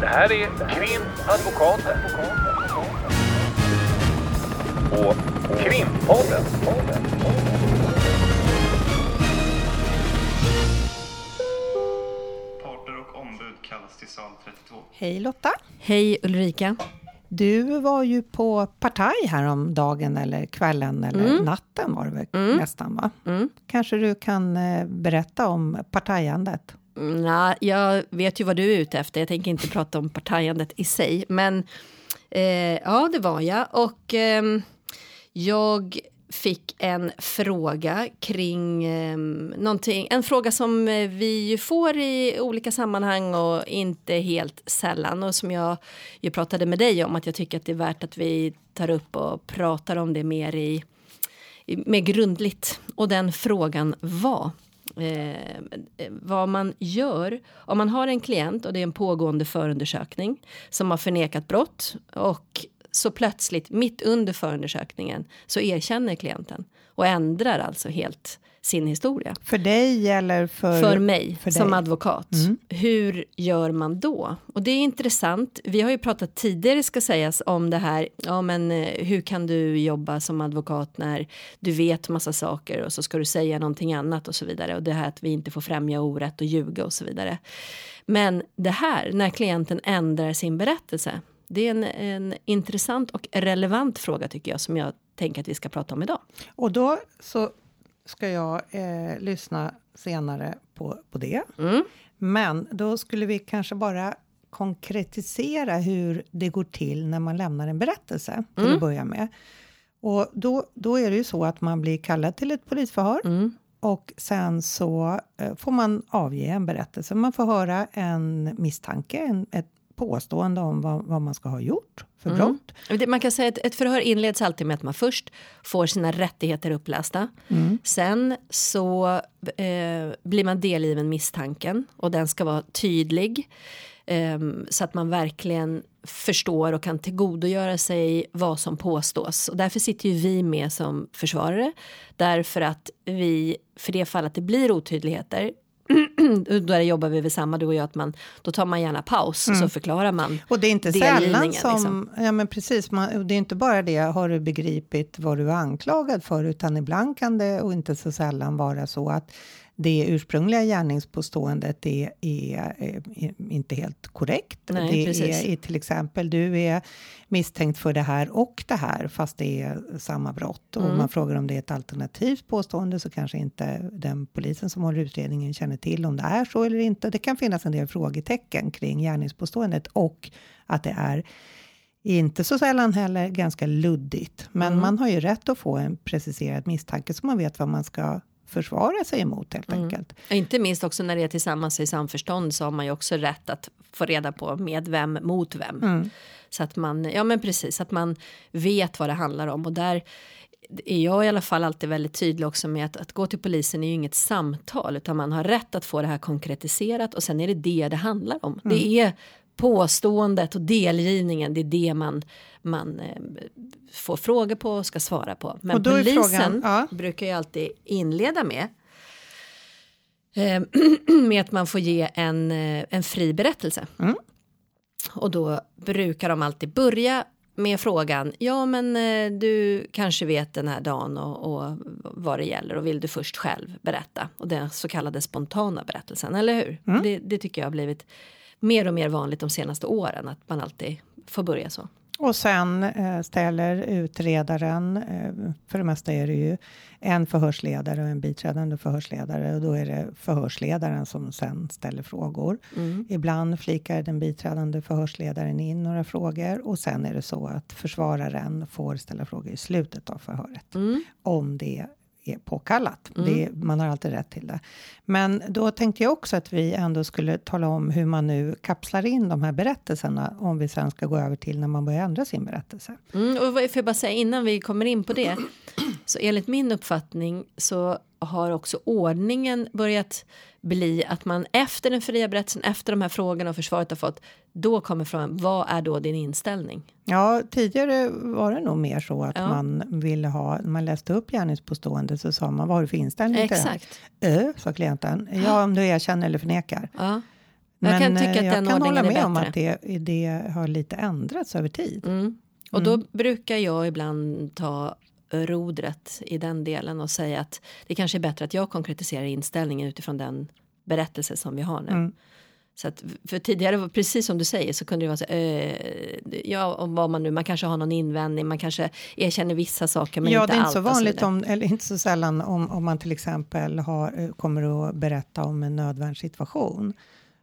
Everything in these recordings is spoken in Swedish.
Det här är Krimadvokaten. Och Krimpodden. Parter och ombud kallas till sal 32. Hej Lotta! Hej Ulrika. Du var ju på partaj häromdagen eller kvällen eller natten var det väl nästan va? Mm. Kanske du kan eh, berätta om partajandet? Mm, Nej, jag vet ju vad du är ute efter. Jag tänker inte prata om partajandet i sig. Men eh, ja, det var jag. Och eh, jag fick en fråga kring eh, någonting. En fråga som eh, vi ju får i olika sammanhang och inte helt sällan. Och som jag ju pratade med dig om att jag tycker att det är värt att vi tar upp och pratar om det mer i i- mer grundligt. Och den frågan var Eh, eh, vad man gör om man har en klient och det är en pågående förundersökning som har förnekat brott och så plötsligt mitt under förundersökningen så erkänner klienten och ändrar alltså helt sin historia. För dig eller för... För mig för som advokat. Hur gör man då? Och det är intressant. Vi har ju pratat tidigare ska sägas om det här. Ja, men eh, hur kan du jobba som advokat när du vet massa saker och så ska du säga någonting annat och så vidare. Och det här att vi inte får främja orätt och ljuga och så vidare. Men det här när klienten ändrar sin berättelse. Det är en, en intressant och relevant fråga tycker jag som jag tänker att vi ska prata om idag. Och då så ska jag eh, lyssna senare på, på det. Mm. Men då skulle vi kanske bara konkretisera hur det går till när man lämnar en berättelse till Mm. att börja med. Och då, då är det ju så att man blir kallad till ett polisförhör Mm. och sen så eh, får man avge en berättelse. Man får höra en misstanke, en, ett påstående om vad, vad man ska ha gjort för brott. Det- Man kan säga att ett förhör inleds alltid med att man först får sina rättigheter upplästa. Sen så eh, blir man delgiven misstanken och den ska vara tydlig. ehm, så att man verkligen förstår och kan tillgodogöra sig vad som påstås. Och därför sitter ju vi med som försvarare. Därför att vi, för det fall att det blir otydligheter då jobbar vi väl samma du och jag att man då tar man gärna paus och så förklarar man Och det är inte sällan delgivningen, som... liksom. Ja, men precis. Man, det är inte bara det, har du begripit vad du är anklagad för, utan ibland kan det, och inte så sällan, vara så att det ursprungliga gärningspåståendet är, är, är inte helt korrekt. Nej, det precis. är, är till exempel, du är misstänkt för det här och det här, fast det är samma brott. Mm. Och man frågar om det är ett alternativt påstående, så kanske inte den polisen som håller utredningen känner till om det är så eller inte. Det kan finnas en del frågetecken kring gärningspåståendet och att det är inte så sällan heller ganska luddigt. Men man har ju rätt att få en preciserad misstanke så man vet vad man ska försvara sig emot helt enkelt. Och Inte minst också när det är tillsammans i samförstånd så har man ju också rätt att få reda på med vem mot vem. Så att man, ja men precis, att man vet vad det handlar om och där är jag i alla fall alltid väldigt tydlig också med att, att gå till polisen är ju inget samtal utan man har rätt att få det här konkretiserat och sen är det det det handlar om. Det är påståendet och delgivningen, det är det man, man eh, får frågor på och ska svara på. Men polisen frågan- ja. brukar ju alltid inleda med eh, med att man får ge en, eh, en fri berättelse. Mm. Och då brukar de alltid börja med frågan, ja men eh, du kanske vet den här dagen och, och vad det gäller och vill du först själv berätta? Och den så kallade spontana berättelsen, eller hur? Mm. Det, det tycker jag har blivit mer och mer vanligt de senaste åren, att man alltid får börja så. Och sen eh, ställer utredaren, eh, för det mesta är det ju en förhörsledare och en biträdande förhörsledare och då är det förhörsledaren som sen ställer frågor. Ibland flikar den biträdande förhörsledaren in några frågor och sen är det så att försvararen får ställa frågor i slutet av förhöret. Om det är påkallat. Det, man har alltid rätt till det. Men då tänkte jag också att vi ändå skulle tala om hur man nu kapslar in de här berättelserna om vi sen ska gå över till när man börjar ändra sin berättelse. Mm, och får jag bara säga innan vi kommer in på det. Så enligt min uppfattning så har också ordningen börjat bli att man efter den fria berättelsen, efter de här frågorna och försvaret har fått, då kommer frågan, vad är då din inställning? Ja, tidigare var det nog mer så att Ja. man ville ha, man läste upp gärningspåståendet så sa man vad har du för inställning till Exakt. det här? Ö, sa klienten. Ja, om du erkänner eller förnekar. Ja. Jag kan Men, tycka eh, att jag den kan ordningen hålla med om att det, det har lite ändrats över tid. Mm. Och då brukar jag ibland ta rodret i den delen och säga att det kanske är bättre att jag konkretiserar inställningen utifrån den berättelse som vi har nu. Mm. Så att, för tidigare, precis som du säger, så kunde det vara så, eh, ja, om vad man nu, man kanske har någon invändning, man kanske erkänner vissa saker men ja, inte det är inte allt så och så vanligt, om, eller inte så sällan om, om man till exempel har, eh, kommer att berätta om en nödvärnssituation.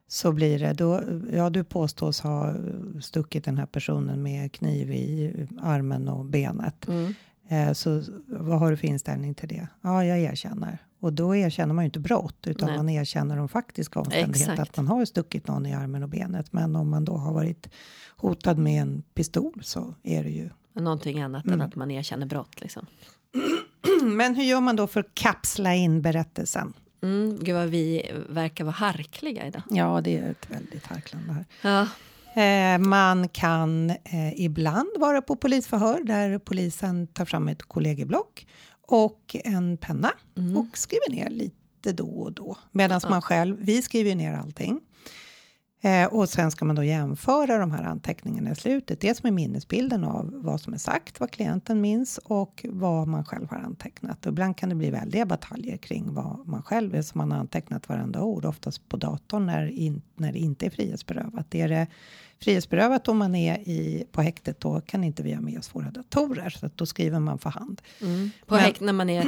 Så blir det då, ja du påstås ha stuckit den här personen med kniv i armen och benet. Mm. Eh, Så vad har du för inställning till det? Ja, jag erkänner. Och då erkänner man ju inte brott, utan Nej. man erkänner de faktiska omständigheterna. Att man har stuckit någon i armen och benet. Men om man då har varit hotad med en pistol så är det ju... Någonting annat Mm. än att man erkänner brott. Liksom. Men hur gör man då för att kapsla in berättelsen? Mm, gud vad vi verkar vara harkliga idag. Ja, det är ett väldigt harklande här. Ja. Eh, man kan eh, ibland vara på polisförhör där polisen tar fram ett kollegieblock och en penna Mm. och skriver ner lite då och då. Medan man själv, vi skriver ner allting. Eh, och sen ska man då jämföra de här anteckningarna i slutet. Dels med minnesbilden av vad som är sagt, vad klienten minns och vad man själv har antecknat. Och ibland kan det bli väldiga bataljer kring vad man själv är som man har antecknat varenda ord. Oftast på datorn när, in, när det inte är frihetsberövat. Är det frihetsberövat om man är i, på häktet då kan inte vi ha med oss våra datorer. Så då skriver man för hand. Mm. På Men- häkt, när, man är,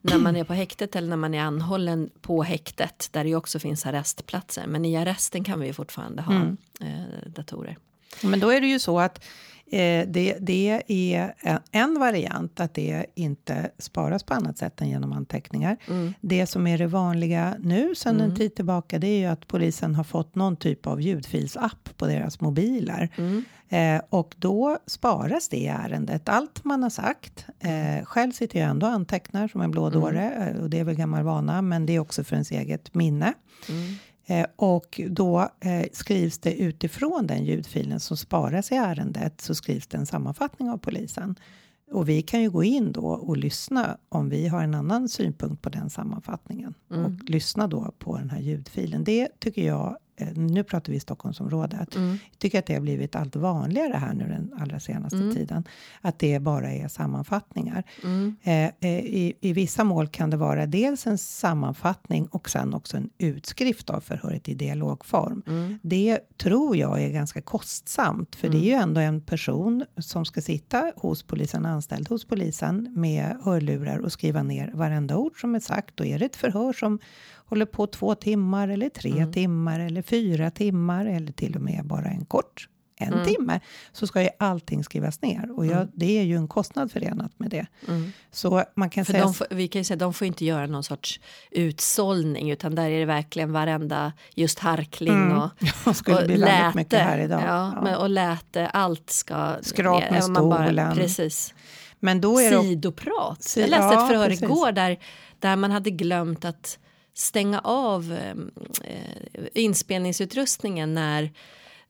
när man är på häktet eller när man är anhållen på häktet där det också finns arrestplatser. Men i arresten kan vi fortfarande ha Mm. eh, datorer. Men då är det ju så att eh, det, det är en, variant att det inte sparas på annat sätt än genom anteckningar. Mm. Det som är det vanliga nu sedan en tid tillbaka det är ju att polisen har fått någon typ av ljudfilsapp på deras mobiler. Mm. Eh, och då sparas det i ärendet. Allt man har sagt. Eh, själv sitter jag ändå och antecknar som en blådåre. eh, Och det är väl gammal vana, men det är också för ens eget minne. Mm. Eh, och då eh, skrivs det utifrån den ljudfilen som sparas i ärendet så skrivs det en sammanfattning av polisen. Och vi kan ju gå in då och lyssna om vi har en annan synpunkt på den sammanfattningen. Mm. Och lyssna då på den här ljudfilen. Det tycker jag, nu pratar vi i Stockholmsområdet. Mm. Jag tycker att det har blivit allt vanligare här nu den allra senaste Mm. tiden. Att det bara är sammanfattningar. Mm. Eh, eh, i, I vissa mål kan det vara dels en sammanfattning och sen också en utskrift av förhöret i dialogform. Mm. Det tror jag är ganska kostsamt, för det är ju ändå en person som ska sitta hos polisen, anställd hos polisen med hörlurar och skriva ner varenda ord som är sagt. Och är det ett förhör som håller på två timmar eller tre timmar eller fyra timmar eller till och med bara en kort en timme så ska ju allting skrivas ner och jag, det är ju en kostnad förenat med det. Mm. Så man kan För säga de får, vi kan ju säga de får inte göra någon sorts utsållning utan där är det verkligen varenda just harkling Mm. och, det skulle bli väldigt mycket här idag. Ja, Ja. Men, och läte, allt ska Skrap ner. med man stolen. precis. Men då är det Sidoprat. Si- Jag läste ja, ett förhör precis. igår där, där man hade glömt att stänga av eh, inspelningsutrustningen när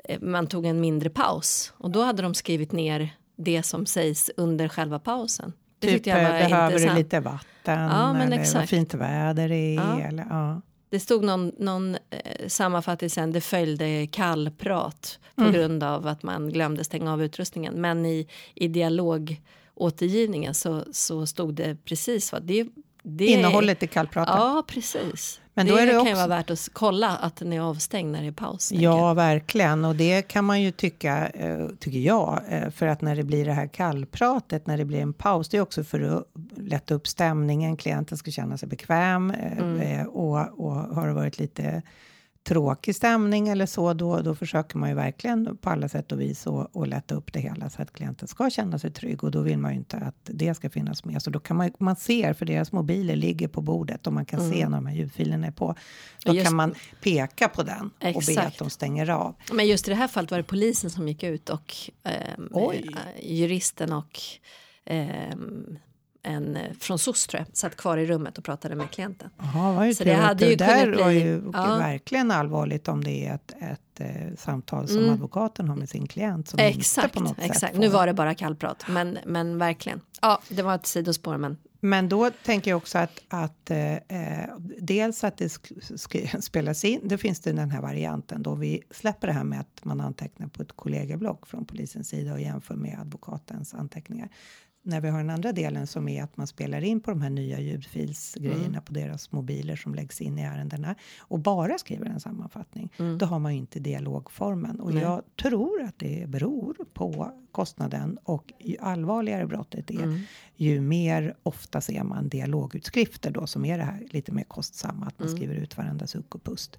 eh, man tog en mindre paus. Och då hade de skrivit ner det som sägs under själva pausen. Det typ, jag var behöver du intressant. lite vatten Ja, men eller vad exakt. fint väder det är. Ja. Eller, ja. Det stod någon, någon eh, sammanfattning sen, det följde kallprat på Mm. grund av att man glömde stänga av utrustningen. Men i, i dialogåtergivningen så, så stod det precis vad det, det Innehållet i kallpratet. Ja, precis. Men det det kan också- ju vara värt att kolla att den är avstängd när det är paus. Ja, verkligen. Och det kan man ju tycka, eh, tycker jag, eh, för att när det blir det här kallpratet, när det blir en paus, det är också för att lätta upp stämningen, klienten ska känna sig bekväm eh, Mm. och, och har det varit lite tråkig stämning eller så, då, då försöker man ju verkligen på alla sätt och vis och, och lätta upp det hela så att klienten ska känna sig trygg och då vill man ju inte att det ska finnas med. Så då kan man, man ser, för deras mobiler ligger på bordet och man kan se när de här ljudfilerna är på. Då Mm. Just- kan man peka på den och be Exakt. att de stänger av. Men just i det här fallet var det polisen som gick ut och ehm, eh, juristen och ehm, en eh, från SOS tror jag, satt kvar i rummet och pratade med klienten. Jaha, var ju Så tur det hade ju där kunnat var bli- ju ja. verkligen allvarligt om det är ett, ett eh, samtal som Mm. advokaten har med sin klient som inte Exakt, på något exakt. sätt nu var det bara kallprat, men, men verkligen. Ja, det var ett sidospår, men Men då tänker jag också att, att eh, eh dels att det spelas in. Då finns det den här varianten då vi släpper det här med att man antecknar på ett kollegieblock från polisens sida och jämför med advokatens anteckningar när vi har den andra delen som är att man spelar in på de här nya ljudfilsgrejerna mm. på deras mobiler som läggs in i ärendena och bara skriver en sammanfattning. Mm. Då har man ju inte dialogformen och Nej. jag tror att det beror på kostnaden och ju allvarligare brottet är mm. ju mer ofta ser man dialogutskrifter då som är det här lite mer kostsamma att man mm. skriver ut varenda suck och pust.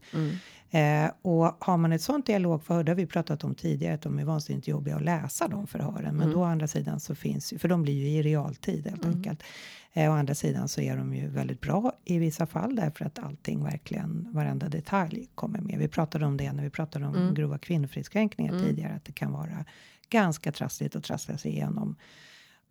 Eh, och har man ett sånt dialogförhör, det har vi pratat om tidigare, att de är vansinnigt jobbiga att läsa de förhören. Men mm. då å andra sidan så finns för de blir ju i realtid helt mm. enkelt. Eh, å andra sidan så är de ju väldigt bra i vissa fall därför att allting verkligen, varenda detalj kommer med. Vi pratade om det när vi pratade om mm. grova kvinnofridskränkningar mm. tidigare, att det kan vara ganska trassligt att trassla sig igenom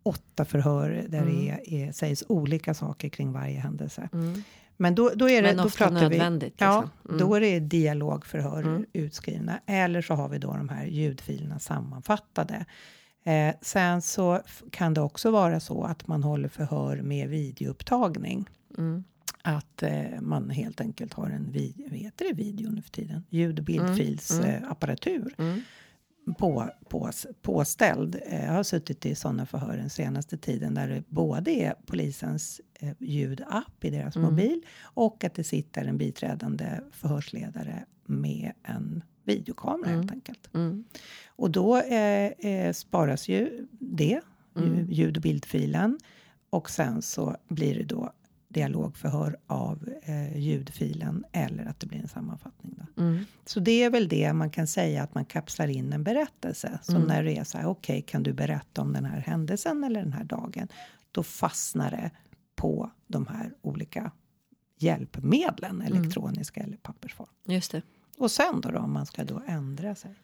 åtta förhör där mm. det är, är, sägs olika saker kring varje händelse. Mm. Men då, då är det, Men då pratar nödvändigt. Vi, ja, liksom. mm. då är det dialogförhör mm. utskrivna. Eller så har vi då de här ljudfilerna sammanfattade. Eh, sen så kan det också vara så att man håller förhör med videoupptagning. Mm. Att eh, man helt enkelt har en video, heter det video nu för tiden? Ljud och bildfilsapparatur. Mm. På, på, påställd. Eh, jag har suttit i sådana förhör den senaste tiden där det både är polisens eh, ljudapp i deras mm. mobil och att det sitter en biträdande förhörsledare med en videokamera mm. helt enkelt. Mm. Och då eh, eh, sparas ju det, mm. ljud och bildfilen. Och sen så blir det då dialogförhör av eh, ljudfilen eller att det blir en sammanfattning. Då. Mm. Så det är väl det man kan säga att man kapslar in en berättelse. Som mm. när det är så här, okej, okay, kan du berätta om den här händelsen eller den här dagen? Då fastnar det på de här olika hjälpmedlen, mm. elektroniska eller pappersform. Just det. Och sen då, då om man ska då ändra sig?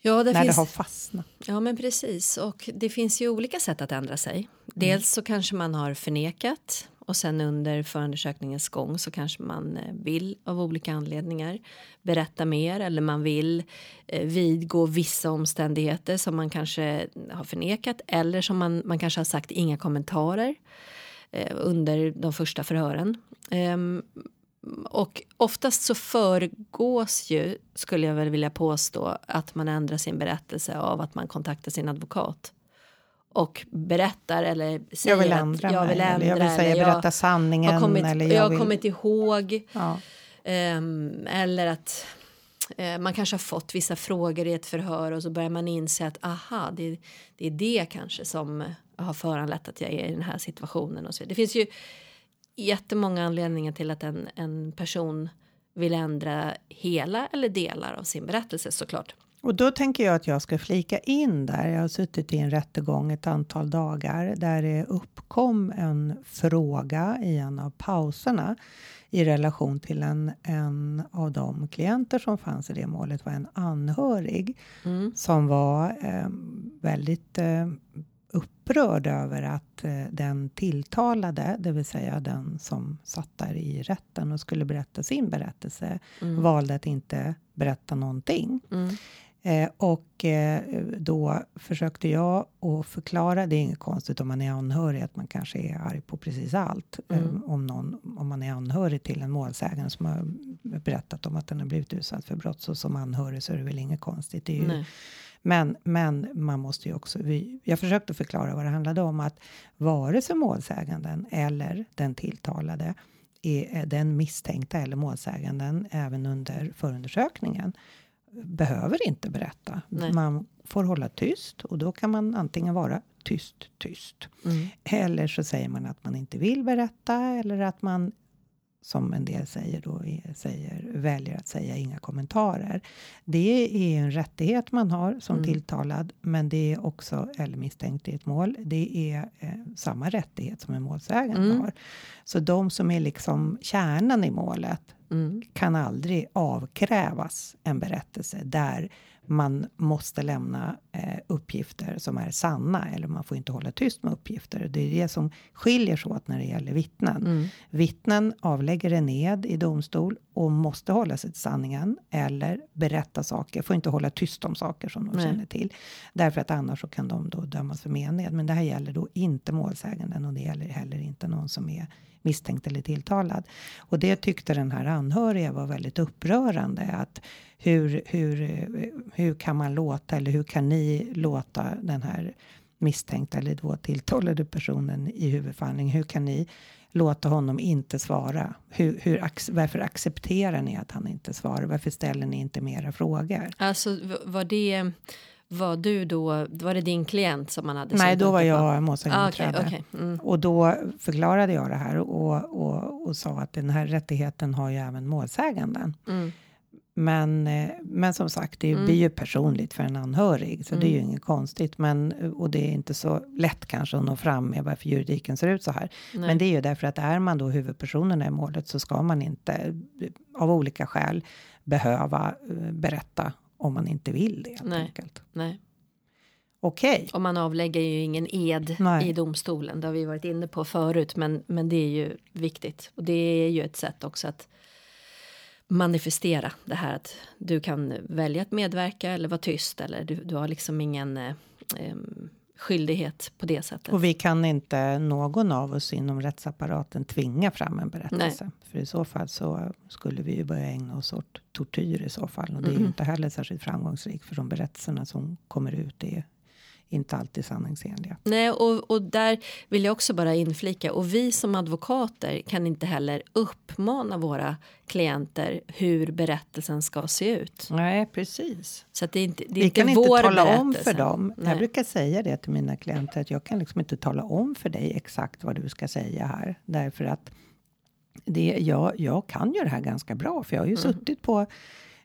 Ja, det när finns... det har fastnat. Ja, men precis. Och det finns ju olika sätt att ändra sig. Mm. Dels så kanske man har förnekat och sen under förundersökningens gång så kanske man eh, vill av olika anledningar berätta mer eller man vill eh, vidgå vissa omständigheter som man kanske har förnekat eller som man, man kanske har sagt inga kommentarer eh, under de första förhören. Ehm, och oftast så föregås ju, skulle jag väl vilja påstå, att man ändrar sin berättelse av att man kontaktar sin advokat och berättar eller säger jag vill ändra att jag vill ändra. Eller jag vill säga eller berätta sanningen. Har kommit, eller jag, jag har vill... kommit ihåg. Ja. Um, eller att uh, man kanske har fått vissa frågor i ett förhör och så börjar man inse att aha, det, det är det kanske som har föranlett att jag är i den här situationen. Och så. Det finns ju jättemånga anledningar till att en, en person vill ändra hela eller delar av sin berättelse såklart. Och då tänker jag att jag ska flika in där. Jag har suttit i en rättegång ett antal dagar där det uppkom en fråga i en av pauserna i relation till en, en av de klienter som fanns i det målet var en anhörig mm. som var eh, väldigt eh, upprörd över att eh, den tilltalade, det vill säga den som satt där i rätten och skulle berätta sin berättelse, mm. valde att inte berätta någonting. Mm. Eh, och eh, då försökte jag att förklara, det är inget konstigt om man är anhörig, att man kanske är arg på precis allt. Eh, mm. om, någon, om man är anhörig till en målsägande som har berättat om att den har blivit utsatt för brott, så som anhörig så är det väl inget konstigt. Det ju, men, men man måste ju också, vi, jag försökte förklara vad det handlade om, att vare sig målsäganden eller den tilltalade är den misstänkta eller målsäganden även under förundersökningen behöver inte berätta. Nej. Man får hålla tyst och då kan man antingen vara tyst, tyst. Mm. Eller så säger man att man inte vill berätta eller att man som en del säger då säger, väljer att säga inga kommentarer. Det är en rättighet man har som mm. tilltalad, men det är också eller misstänkt i ett mål. Det är eh, samma rättighet som en målsägande mm. har. Så de som är liksom kärnan i målet, kan aldrig avkrävas en berättelse där man måste lämna eh, uppgifter som är sanna eller man får inte hålla tyst med uppgifter. Det är det som skiljer sig åt när det gäller vittnen. Mm. Vittnen avlägger en ed i domstol och måste hålla sig till sanningen eller berätta saker, får inte hålla tyst om saker som de Nej. känner till. Därför att annars så kan de då dömas för mened. Men det här gäller då inte målsäganden och det gäller heller inte någon som är misstänkt eller tilltalad. Och det tyckte den här anhöriga var väldigt upprörande. Att hur, hur, hur kan man låta eller hur kan ni låta den här misstänkta eller då tilltalade personen i huvudförhandling. Hur kan ni låta honom inte svara? Hur, hur, varför accepterar ni att han inte svarar? Varför ställer ni inte mera frågor? Alltså var det, var du då, var det din klient som man hade Nej, då var jag Ah, målsägandebiträde. Okej, okej. Mm. Och då förklarade jag det här och, och, och sa att den här rättigheten har ju även målsäganden. Mm. Men, eh, men som sagt, det blir ju personligt för en anhörig, så det är ju inget konstigt. Men, och det är inte så lätt kanske att nå fram med varför juridiken ser ut så här. Men det är ju därför att är man då huvudpersonerna i målet så ska man inte eh, av olika skäl behöva eh, berätta om man inte vill det helt Nej. enkelt. Nej. Okej. Och man avlägger ju ingen ed Nej. i domstolen. Det har vi varit inne på förut. Men, men det är ju viktigt. Och det är ju ett sätt också att manifestera det här att du kan välja att medverka eller vara tyst. Eller du, du har liksom ingen eh, skyldighet på det sättet. Och vi kan inte någon av oss inom rättsapparaten tvinga fram en berättelse. För i så fall så skulle vi ju börja ägna oss åt tortyr i så fall. Och det är ju inte heller särskilt framgångsrikt. För de berättelserna som kommer ut är inte alltid sanningsenliga. Nej, och, och där vill jag också bara inflika. Och vi som advokater kan inte heller uppmana våra klienter hur berättelsen ska se ut. Nej, precis. Så att det är inte, det är Vi inte kan inte tala om berättelse. för dem. Nej. Jag brukar säga det till mina klienter. Att jag kan liksom inte tala om för dig exakt vad du ska säga här. Därför att det, jag, jag kan ju det här ganska bra. För jag har ju suttit på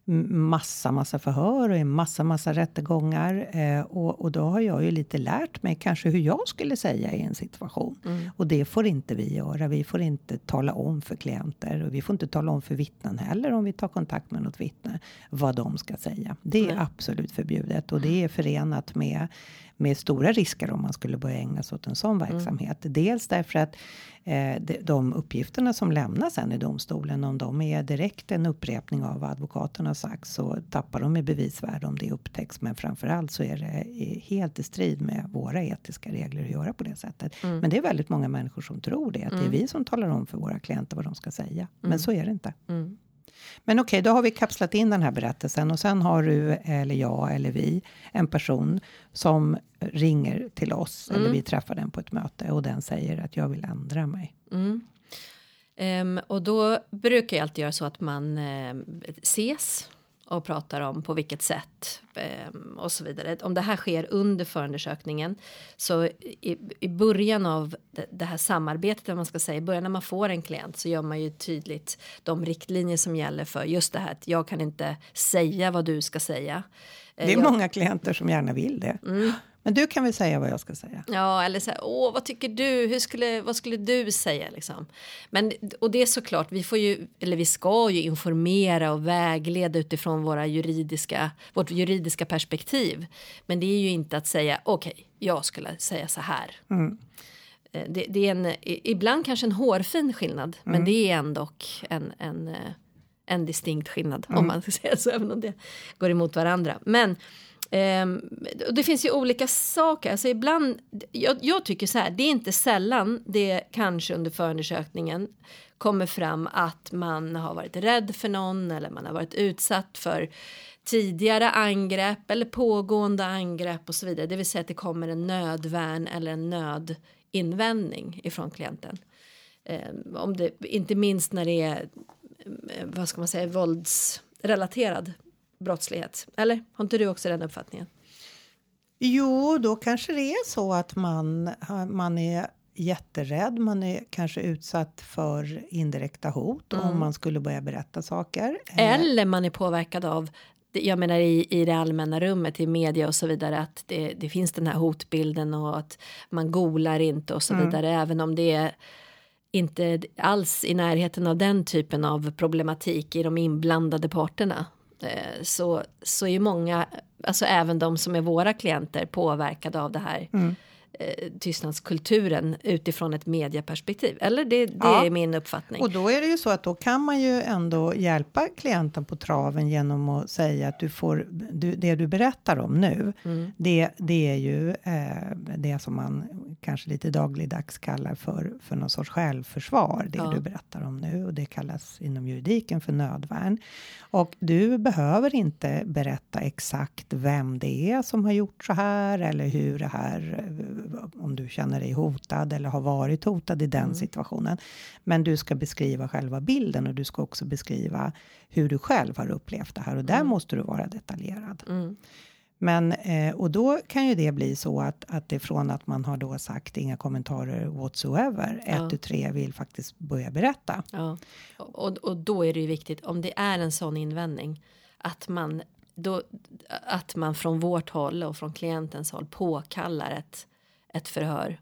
massa, massa förhör och i massa, massa rättegångar. Eh, och, och då har jag ju lite lärt mig kanske hur jag skulle säga i en situation. Och det får inte vi göra. Vi får inte tala om för klienter och vi får inte tala om för vittnen heller om vi tar kontakt med något vittne vad de ska säga. Det är absolut förbjudet och det är förenat med med stora risker om man skulle börja ägna sig åt en sån verksamhet. Dels därför att eh, de, de uppgifterna som lämnas sen i domstolen, om de är direkt en upprepning av vad advokaten har sagt så tappar de i bevisvärde om det upptäcks. Men framförallt så är det helt i strid med våra etiska regler att göra på det sättet. Men det är väldigt många människor som tror det, att det är vi som talar om för våra klienter vad de ska säga. Men så är det inte. Mm. Men okej, då har vi kapslat in den här berättelsen och sen har du eller jag eller vi en person som ringer till oss eller vi träffar den på ett möte och den säger att jag vill ändra mig. Ehm, och då brukar jag alltid göra så att man ehm, ses och pratar om på vilket sätt ehm, och så vidare. Om det här sker under förundersökningen så i, i början av det, det här samarbetet, om man ska säga, i början när man får en klient så gör man ju tydligt de riktlinjer som gäller för just det här att jag kan inte säga vad du ska säga. Eh, Det är jag- många klienter som gärna vill det. Men du kan väl säga vad jag ska säga? Ja, eller så här, åh, vad tycker du? Hur skulle, vad skulle du säga liksom? Men, och det är såklart, vi får ju, eller vi ska ju informera och vägleda utifrån våra juridiska, vårt juridiska perspektiv. Men det är ju inte att säga, okej, jag skulle säga så här. Eh, Det, det är en, ibland kanske en hårfin skillnad, men det är ändå en, en, eh, en distinkt skillnad om man ska säga så, även om det går emot varandra. Men Ehm, och det finns ju olika saker. Alltså ibland, jag, jag tycker så här, det är inte sällan det kanske under förundersökningen kommer fram att man har varit rädd för någon eller man har varit utsatt för tidigare angrepp eller pågående angrepp och så vidare. Det vill säga att det kommer en nödvärn eller en nödinvändning ifrån klienten. Ehm, om det, inte minst när det är eh, vad ska man säga, våldsrelaterad brottslighet. Eller har inte du också den uppfattningen? Jo, då kanske det är så att man, man är jätterädd. Man är kanske utsatt för indirekta hot om man skulle börja berätta saker. Eh, Eller man är påverkad av jag menar i, i det allmänna rummet, i media och så vidare, att det, det finns den här hotbilden och att man golar inte och så vidare, även om det är inte alls i närheten av den typen av problematik i de inblandade parterna. Eh, så, så är många, alltså även de som är våra klienter påverkade av det här Mm. eh, tystnadskulturen utifrån ett medieperspektiv. Eller det, det Ja. är min uppfattning. Och då är det ju så att då kan man ju ändå hjälpa klienten på traven genom att säga att du får, du, det du berättar om nu, Mm. det, det är ju eh, det som man kanske lite dagligdags kallar för, för någon sorts självförsvar, det Ja. du berättar om nu. Och det kallas inom juridiken för nödvärn. Och du behöver inte berätta exakt vem det är som har gjort så här eller hur det här, eh, om du känner dig hotad eller har varit hotad i den situationen. Men du ska beskriva själva bilden och du ska också beskriva hur du själv har upplevt det här och där måste du vara detaljerad. Mm. Men, eh, och då kan ju det bli så att, att det från att man har då sagt inga kommentarer whatsoever, Ja. ett tu tre vill faktiskt börja berätta. Ja. Och, och då är det ju viktigt om det är en sån invändning att man då att man från vårt håll och från klientens håll påkallar ett, ett förhör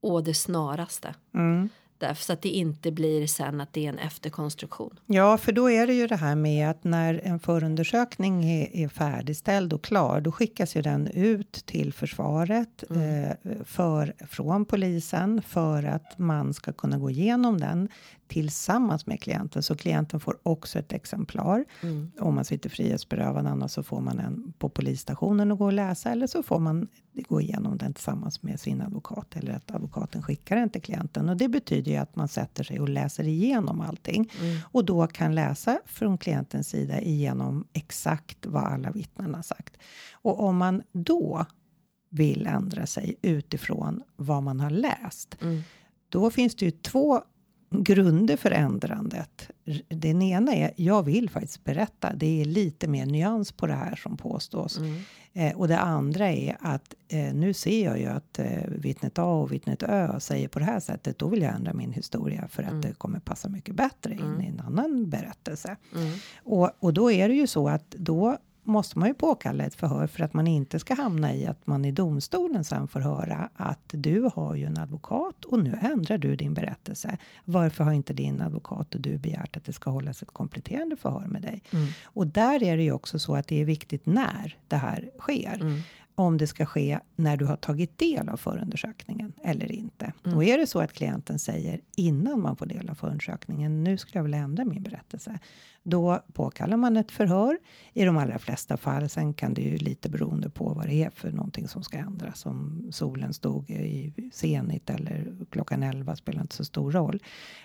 och det snaraste. Mm. Därför så att det inte blir sen att det är en efterkonstruktion. Ja, för då är det ju det här med att när en förundersökning är, är färdigställd och klar, då skickas ju den ut till försvaret eh, för, från polisen för att man ska kunna gå igenom den tillsammans med klienten. Så klienten får också ett exemplar. Om man sitter frihetsberövad, annars så får man en på polisstationen och gå och läsa eller så får man gå igenom den tillsammans med sin advokat eller att advokaten skickar den till klienten. Och det betyder ju att man sätter sig och läser igenom allting och då kan läsa från klientens sida igenom exakt vad alla vittnen har sagt. Och om man då vill ändra sig utifrån vad man har läst, då finns det ju två grunder för ändrandet. Den ena är, jag vill faktiskt berätta. Det är lite mer nyans på det här som påstås. Eh, och det andra är att eh, nu ser jag ju att eh, vittnet A och vittnet Ö säger på det här sättet. Då vill jag ändra min historia för att det kommer passa mycket bättre in i en annan berättelse. Och, och då är det ju så att då måste man ju påkalla ett förhör för att man inte ska hamna i att man i domstolen sen får höra att du har ju en advokat och nu ändrar du din berättelse. Varför har inte din advokat och du begärt att det ska hållas ett kompletterande förhör med dig? Och där är det ju också så att det är viktigt när det här sker. Om det ska ske när du har tagit del av förundersökningen eller inte. Och är det så att klienten säger innan man får del av förundersökningen, nu skulle jag vilja ändra min berättelse. Då påkallar man ett förhör. I de allra flesta fall, sen kan det ju lite beroende på vad det är för någonting som ska ändras. Om solen stod i zenit eller klockan 11 spelar inte så stor roll.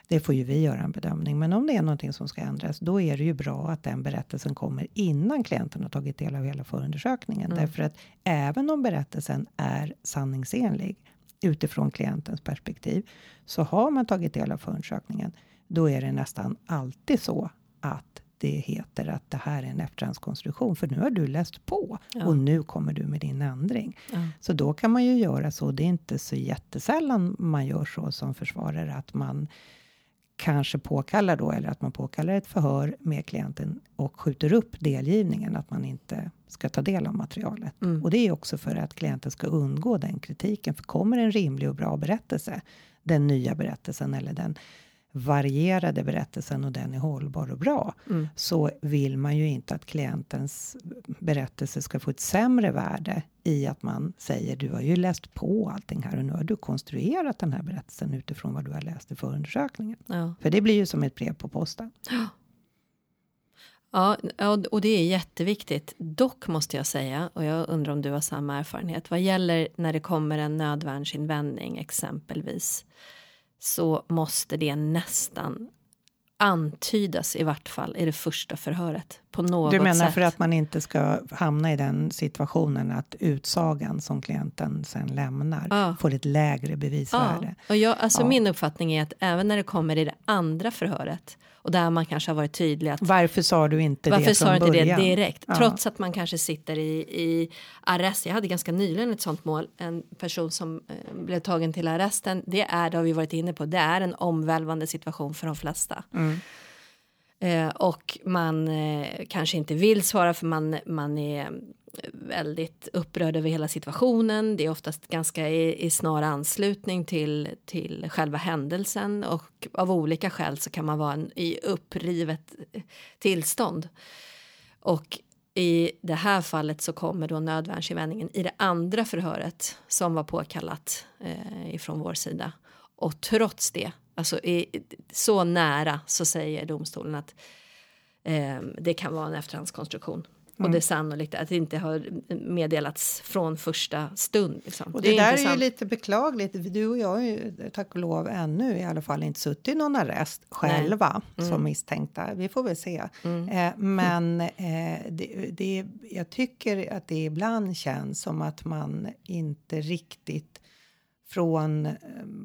Det får ju vi göra en bedömning. Men om det är någonting som ska ändras, då är det ju bra att den berättelsen kommer innan klienten har tagit del av hela förundersökningen. Därför att även om berättelsen är sanningsenlig utifrån klientens perspektiv, så har man tagit del av förundersökningen, då är det nästan alltid så att det heter att det här är en efterhandskonstruktion, för nu har du läst på och nu kommer du med din ändring. Så då kan man ju göra så. Det är inte så jättesällan man gör så som försvarare att man kanske påkallar då eller att man påkallar ett förhör med klienten och skjuter upp delgivningen att man inte ska ta del av materialet. Och det är också för att klienten ska undgå den kritiken. För kommer en rimlig och bra berättelse, den nya berättelsen eller den varierade berättelsen och den är hållbar och bra, så vill man ju inte att klientens berättelse ska få ett sämre värde i att man säger du har ju läst på allting här och nu har du konstruerat den här berättelsen utifrån vad du har läst i förundersökningen. Ja. För det blir ju som ett brev på posten. Ja, och det är jätteviktigt. Dock måste jag säga, och jag undrar om du har samma erfarenhet, vad gäller när det kommer en nödvärnsinvändning exempelvis, så måste det nästan antydas i vart fall i det första förhöret på något Du menar sätt. för att man inte ska hamna i den situationen att utsagan som klienten sen lämnar Ja. får ett lägre bevisvärde. Ja, och jag, alltså Ja. min uppfattning är att även när det kommer i det andra förhöret och där man kanske har varit tydlig att Varför sa du inte Varför det sa du inte början? det direkt? Ja. Trots att man kanske sitter i, i arrest. Jag hade ganska nyligen ett sånt mål. En person som eh, blev tagen till arresten. Det är, det har vi varit inne på, det är en omvälvande situation för de flesta. Mm. Eh, och man eh, kanske inte vill svara för man, man är väldigt upprörd över hela situationen. Det är oftast ganska i, i snar anslutning till, till själva händelsen och av olika skäl så kan man vara en, i upprivet tillstånd. Och i det här fallet så kommer då nödvärnsinvändningen i det andra förhöret som var påkallat eh, ifrån vår sida. Och trots det, alltså i, så nära så säger domstolen att eh, det kan vara en efterhandskonstruktion. Mm. Och det är sannolikt att det inte har meddelats från första stund. Liksom. Och det, det där är ju lite beklagligt. Du och jag har ju tack och lov ännu i alla fall inte suttit i någon arrest själva mm. som misstänkta. Vi får väl se. Mm. Eh, men eh, det, det, jag tycker att det ibland känns som att man inte riktigt från eh,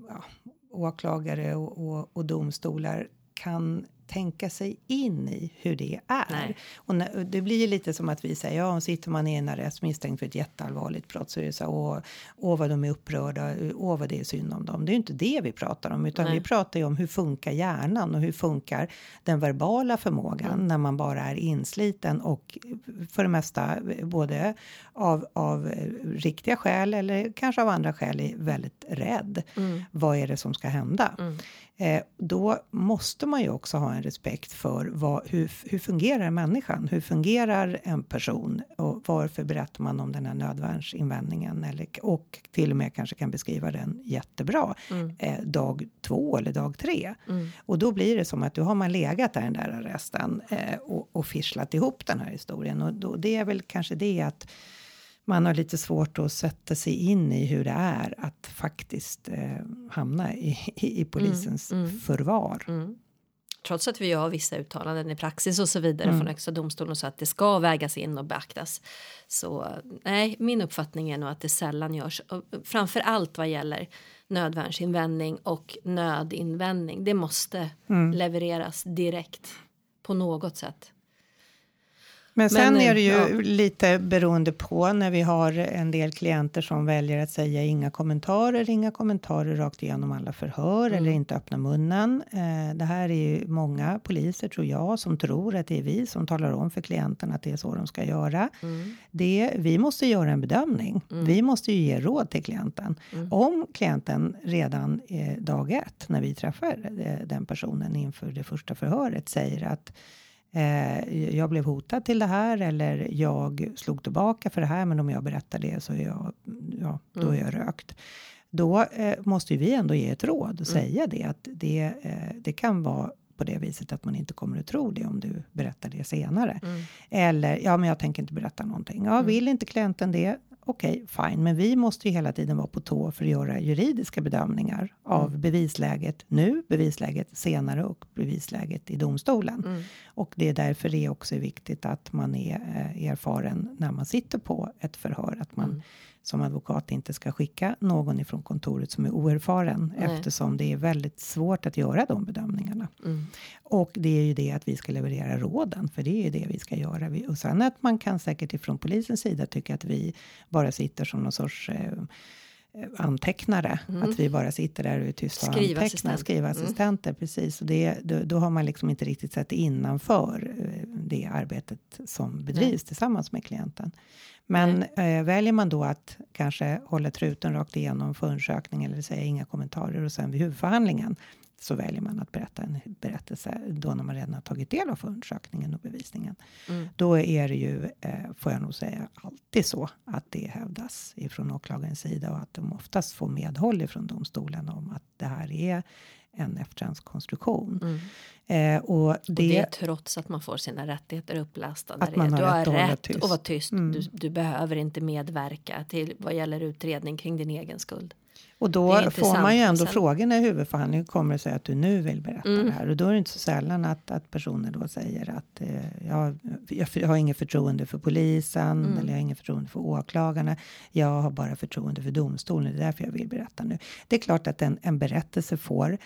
ja, åklagare och, och, och domstolar kan tänka sig in i hur det är. Nej. Och när, det blir lite som att vi säger, ja, sitter man i en arrest misstänkt för ett jätteallvarligt brott så är det så åh, åh vad de är upprörda, åh vad det är synd om dem. Det är ju inte det vi pratar om, utan Nej. vi pratar ju om hur funkar hjärnan och hur funkar den verbala förmågan mm. när man bara är insliten och för det mesta både av, av riktiga skäl eller kanske av andra skäl är väldigt rädd. Mm. Vad är det som ska hända? Mm. Eh, då måste man ju också ha en respekt för vad, hur, hur fungerar människan? Hur fungerar en person? Och varför berättar man om den här nödvärnsinvändningen? Eller, och till och med kanske kan beskriva den jättebra mm. eh, dag två eller dag tre. Mm. Och då blir det som att då har man legat där den där arresten eh, och, och fischlat ihop den här historien. Och då, det är väl kanske det att man har lite svårt att sätta sig in i hur det är att faktiskt eh, hamna i, i, i polisens mm, mm. förvar. Mm. Trots att vi har vissa uttalanden i praxis och så vidare mm. från Högsta domstolen så att det ska vägas in och beaktas. Så nej, min uppfattning är nog att det sällan görs. Framför allt vad gäller nödvärnsinvändning och nödinvändning. Det måste mm. levereras direkt på något sätt. Men sen Men, är det ju ja. lite beroende på när vi har en del klienter som väljer att säga inga kommentarer, inga kommentarer rakt igenom alla förhör mm. eller inte öppna munnen. Eh, det här är ju många poliser tror jag som tror att det är vi som talar om för klienten att det är så de ska göra. Mm. Det, vi måste göra en bedömning. Mm. Vi måste ju ge råd till klienten. Mm. Om klienten redan eh, dag ett när vi träffar eh, den personen inför det första förhöret säger att eh, jag blev hotad till det här eller jag slog tillbaka för det här. Men om jag berättar det så är jag, ja, då är jag rökt. Då eh, måste vi ändå ge ett råd och mm. säga det att det, eh, det kan vara på det viset att man inte kommer att tro det om du berättar det senare. Mm. Eller ja, men jag tänker inte berätta någonting. Ja, mm. vill inte klienten det? Okej, okay, fine, men vi måste ju hela tiden vara på tå för att göra juridiska bedömningar av mm. bevisläget nu, bevisläget senare och bevisläget i domstolen. Mm. Och det är därför det också är viktigt att man är eh, erfaren när man sitter på ett förhör, att man mm som advokat inte ska skicka någon ifrån kontoret som är oerfaren Nej. eftersom det är väldigt svårt att göra de bedömningarna. Mm. Och det är ju det att vi ska leverera råden, för det är ju det vi ska göra. Och sen att man kan säkert ifrån polisens sida tycka att vi bara sitter som någon sorts eh, antecknare. Mm. Att vi bara sitter där och är tysta och antecknar. Skrivassistenter, mm. precis. Och det, då, då, har man liksom inte riktigt sett innanför eh, det arbetet som bedrivs Nej. tillsammans med klienten. Men eh, väljer man då att kanske hålla truten rakt igenom förundersökningen eller säga inga kommentarer och sen vid huvudförhandlingen så väljer man att berätta en berättelse då när man redan har tagit del av förundersökningen och bevisningen. Mm. Då är det ju, eh, får jag nog säga, alltid så att det hävdas ifrån åklagarens sida och att de oftast får medhåll ifrån domstolen om att det här är en efterhandskonstruktion. Mm. Eh, och, det, och det trots att man får sina rättigheter upplästa. Att man har du har rätt att vara tyst. Mm. Du, du, behöver inte medverka till vad gäller utredning kring din egen skuld. Och då får man ju ändå frågan i huvudförhandlingen kommer det sig att du nu vill berätta mm. det här och då är det inte så sällan att, att personer då säger att eh, jag, jag, har inget förtroende för polisen mm. eller jag har inget förtroende för åklagarna. Jag har bara förtroende för domstolen. Det är därför jag vill berätta nu. Det är klart att en, en berättelse får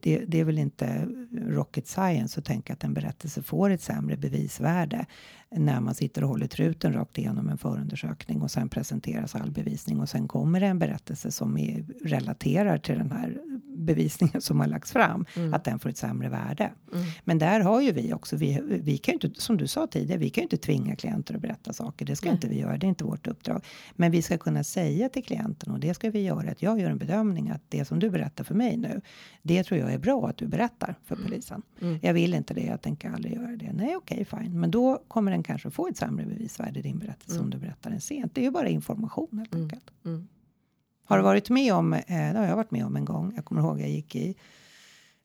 det, det, är väl inte rocket science att tänka att en berättelse får ett sämre bevisvärde när man sitter och håller truten rakt igenom en förundersökning och sen presenteras all bevisning och sen kommer det en berättelse som är, relaterar till den här bevisningen som har lagts fram, att den får ett sämre värde. Men där har ju vi också, vi, vi kan inte, som du sa tidigare, vi kan ju inte tvinga klienter att berätta saker. Det ska Nej. inte vi göra, det är inte vårt uppdrag. Men vi ska kunna säga till klienten, och det ska vi göra, att jag gör en bedömning att det som du berättar för mig nu, det tror jag är bra att du berättar för polisen. Jag vill inte det, jag tänker aldrig göra det. Nej, okej, fine. Men då kommer den kanske få ett sämre bevisvärde i din berättelse om du berättar den sent. Det är ju bara information helt enkelt. Har du varit med om, eh, det har jag varit med om en gång, jag kommer ihåg jag gick i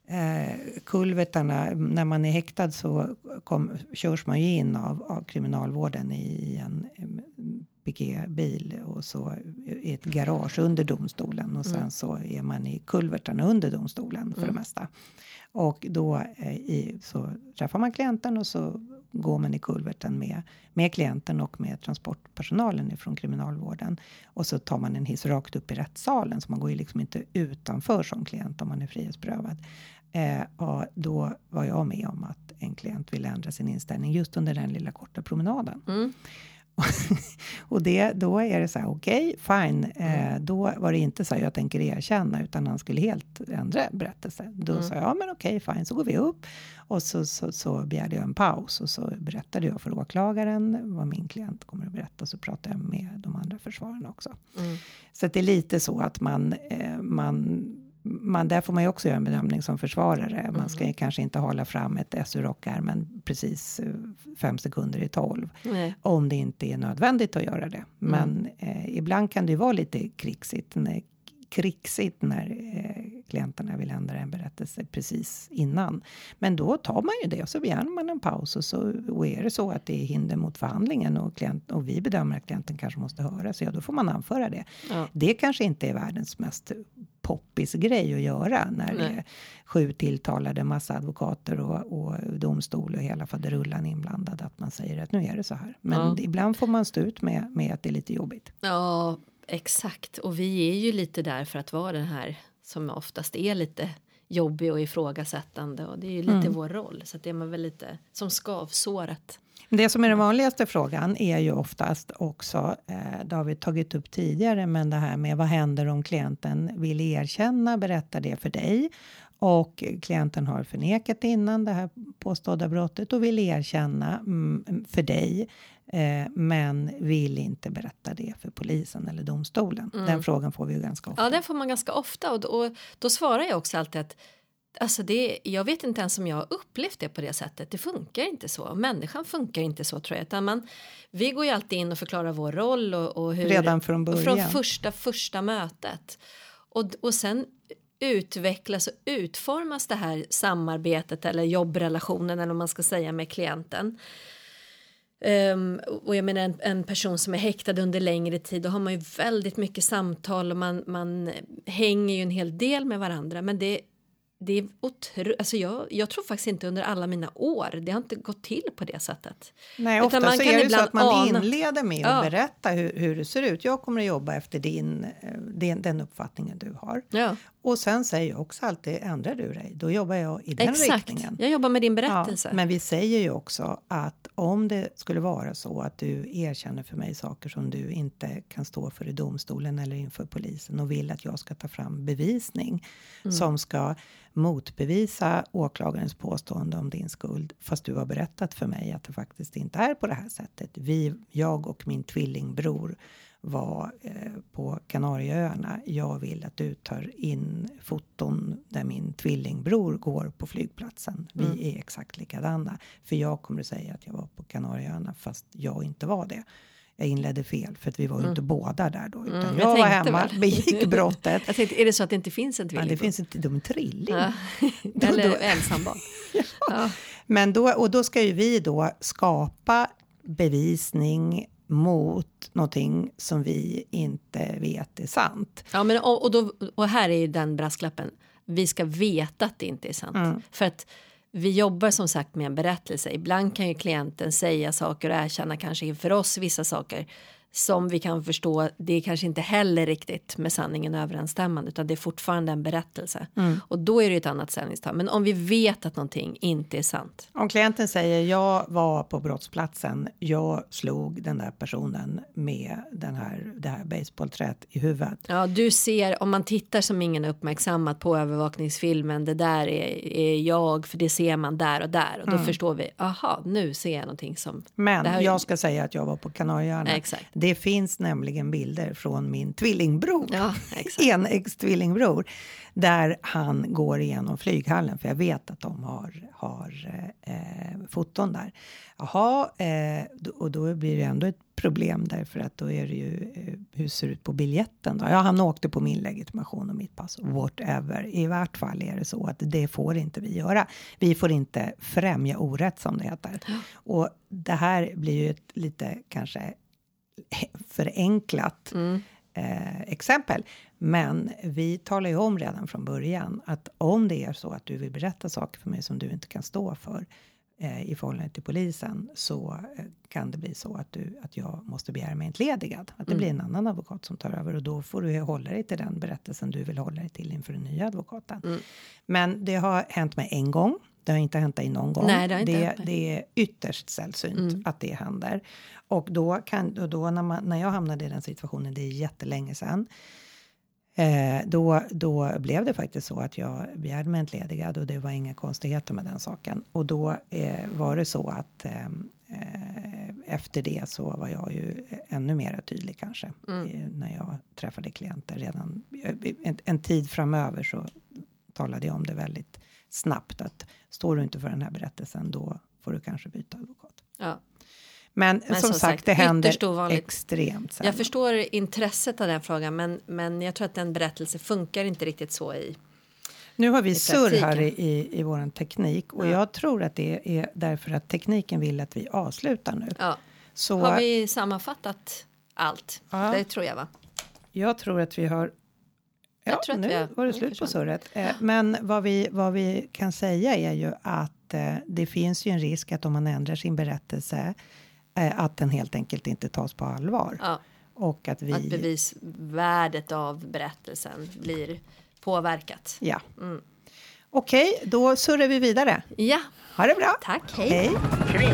eh, kulvertarna, när man är häktad så kom, körs man ju in av, av kriminalvården i en em, piketbil och så i ett garage under domstolen och sen så är man i kulvertarna under domstolen för det mesta. Och då eh, i, så träffar man klienten och så går man i kulverten med, med klienten och med transportpersonalen ifrån kriminalvården. Och så tar man en hiss rakt upp i rättssalen så man går ju liksom inte utanför som klient om man är frihetsberövad. Eh, och då var jag med om att en klient ville ändra sin inställning just under den lilla korta promenaden. och det, då är det så här, okej, fine. Eh, då var det inte så här, jag tänker erkänna, utan han skulle helt ändra berättelse. Då sa jag, ja men okej, fine, så går vi upp. Och så, så, så begärde jag en paus och så berättade jag för åklagaren vad min klient kommer att berätta. Och så pratade jag med de andra försvararna också. Så att det är lite så att man, eh, man man, där får man ju också göra en bedömning som försvarare. Man ska ju kanske inte hålla fram ett S ur rockärmen precis eh, fem sekunder i tolv. Nej. Om det inte är nödvändigt att göra det. Men eh, ibland kan det ju vara lite krixigt. När, krixigt när eh, klienterna vill ändra en berättelse precis innan. Men då tar man ju det och så begär man en paus. Och, så, och är det så att det är hinder mot förhandlingen och, klient, och vi bedömer att klienten kanske måste höras, ja då får man anföra det. Ja. Det kanske inte är världens mest poppis grej att göra när det Nej. är sju tilltalade, massa advokater och, och domstol och hela faderullan inblandad. Att man säger att nu är det så här. Men Ja. ibland får man stå ut med, med att det är lite jobbigt. Ja, exakt. Och vi är ju lite där för att vara den här som oftast är lite jobbig och ifrågasättande och det är ju lite vår roll. Så att det är man väl lite som skavsåret. Det som är den vanligaste frågan är ju oftast också, eh, det har vi tagit upp tidigare, men det här med vad händer om klienten vill erkänna, berätta det för dig? Och klienten har förnekat innan det här påstådda brottet och vill erkänna mm, för dig eh, men vill inte berätta det för polisen eller domstolen. Den frågan får vi ju ganska ofta. Ja, den får man ganska ofta och då, och då svarar jag också alltid att Alltså det, jag vet inte ens om jag har upplevt det på det sättet. Det funkar inte så. Människan funkar inte så tror jag. Utan man, vi går ju alltid in och förklarar vår roll och, och hur, Redan från början. Från första, första mötet. Och, och sen utvecklas och utformas det här samarbetet eller jobbrelationen eller vad man ska säga med klienten. Ehm, och jag menar en, en person som är häktad under längre tid då har man ju väldigt mycket samtal och man, man hänger ju en hel del med varandra men det det är otro, alltså jag, jag tror faktiskt inte under alla mina år, det har inte gått till på det sättet. Nej, ofta man så kan är det så ibland att man ana. inleder med Ja. att berätta hur, hur det ser ut. Jag kommer att jobba efter din, eh, den, den uppfattningen du har. Ja, Och sen säger jag också alltid, ändrar du dig, då jobbar jag i den exakt. riktningen. Jag jobbar med din berättelse. Ja, men vi säger ju också att om det skulle vara så att du erkänner för mig saker som du inte kan stå för i domstolen eller inför polisen och vill att jag ska ta fram bevisning Mm. som ska motbevisa åklagarens påstående om din skuld fast du har berättat för mig att det faktiskt inte är på det här sättet. Vi, jag och min tvillingbror var eh, på Kanarieöarna. Jag vill att du tar in foton där min tvillingbror går på flygplatsen. Vi Mm. är exakt likadana. För jag kommer att säga att jag var på Kanarieöarna fast jag inte var det. Jag inledde fel för att vi var ju inte båda där då. Utan Mm, jag, jag var hemma, väl. begick brottet. Jag tänkte, är det så att det inte finns en Ja, tvilling? det finns inte, de är trilling. ja. Eller ensambarn. ja. Men då, och då ska ju vi då skapa bevisning mot någonting som vi inte vet är sant. Ja, men, och, och, då, och här är ju den brasklappen. Vi ska veta att det inte är sant. Mm. För att vi jobbar som sagt med en berättelse. Ibland kan ju klienten säga saker och erkänna kanske inför oss vissa saker som vi kan förstå, det är kanske inte heller riktigt med sanningen överensstämmande utan det är fortfarande en berättelse. Och då är det ett annat ställningstagande. Men om vi vet att någonting inte är sant. Om klienten säger jag var på brottsplatsen, jag slog den där personen med den här, det här basebollträet i huvudet. Ja, du ser, om man tittar som ingen uppmärksammat på övervakningsfilmen, det där är, är jag, för det ser man där och där. Och då förstår vi, aha, nu ser jag någonting som... Men jag ska säga att jag var på Kanarieöarna. Exakt. Det finns nämligen bilder från min tvillingbror, Ja, exakt. enäggs tvillingbror, där han går igenom flyghallen, för jag vet att de har, har eh, foton där. Jaha, eh, och då blir det ändå ett problem därför att då är det ju eh, hur ser det ut på biljetten då? Ja, han åkte på min legitimation och mitt pass, whatever. I vart fall är det så att det får inte vi göra. Vi får inte främja orätt som det heter. Och det här blir ju ett lite kanske förenklat eh, exempel. Men vi talar ju om redan från början att om det är så att du vill berätta saker för mig som du inte kan stå för eh, i förhållande till polisen så eh, kan det bli så att, du, att jag måste begära mig entledigad. Att det blir en annan advokat som tar över och då får du hålla dig till den berättelsen du vill hålla dig till inför den nya advokaten. Men det har hänt mig en gång. Det har inte hänt dig någon gång. Nej, det inte det, det är ytterst sällsynt att det händer. Och då, kan, och då när, man, när jag hamnade i den situationen, det är jättelänge sedan, eh, då, då blev det faktiskt så att jag begärde mig entledigad och det var inga konstigheter med den saken. Och då eh, var det så att eh, eh, efter det så var jag ju ännu mer tydlig kanske eh, när jag träffade klienter redan en, en tid framöver så talade jag om det väldigt snabbt att står du inte för den här berättelsen då får du kanske byta advokat. Ja. Men, Men som, som sagt, det händer extremt sällan. Jag förstår intresset av den frågan, men, men jag tror att en berättelse funkar inte riktigt så i... Nu har vi surr här i, i, i vår teknik och Ja. jag tror att det är därför att tekniken vill att vi avslutar nu. Ja. Så Har vi sammanfattat allt? Ja. Det tror jag, va? jag tror att vi har Ja, Jag tror att nu vi har- var det slut på surret. Eh, men vad vi, vad vi kan säga är ju att eh, det finns ju en risk att om man ändrar sin berättelse eh, att den helt enkelt inte tas på allvar. Ja. Och att vi... Att bevisvärdet av berättelsen blir påverkat. Ja. Okej, då surrar vi vidare. Ja, Ha det bra. tack. Hej. Hej.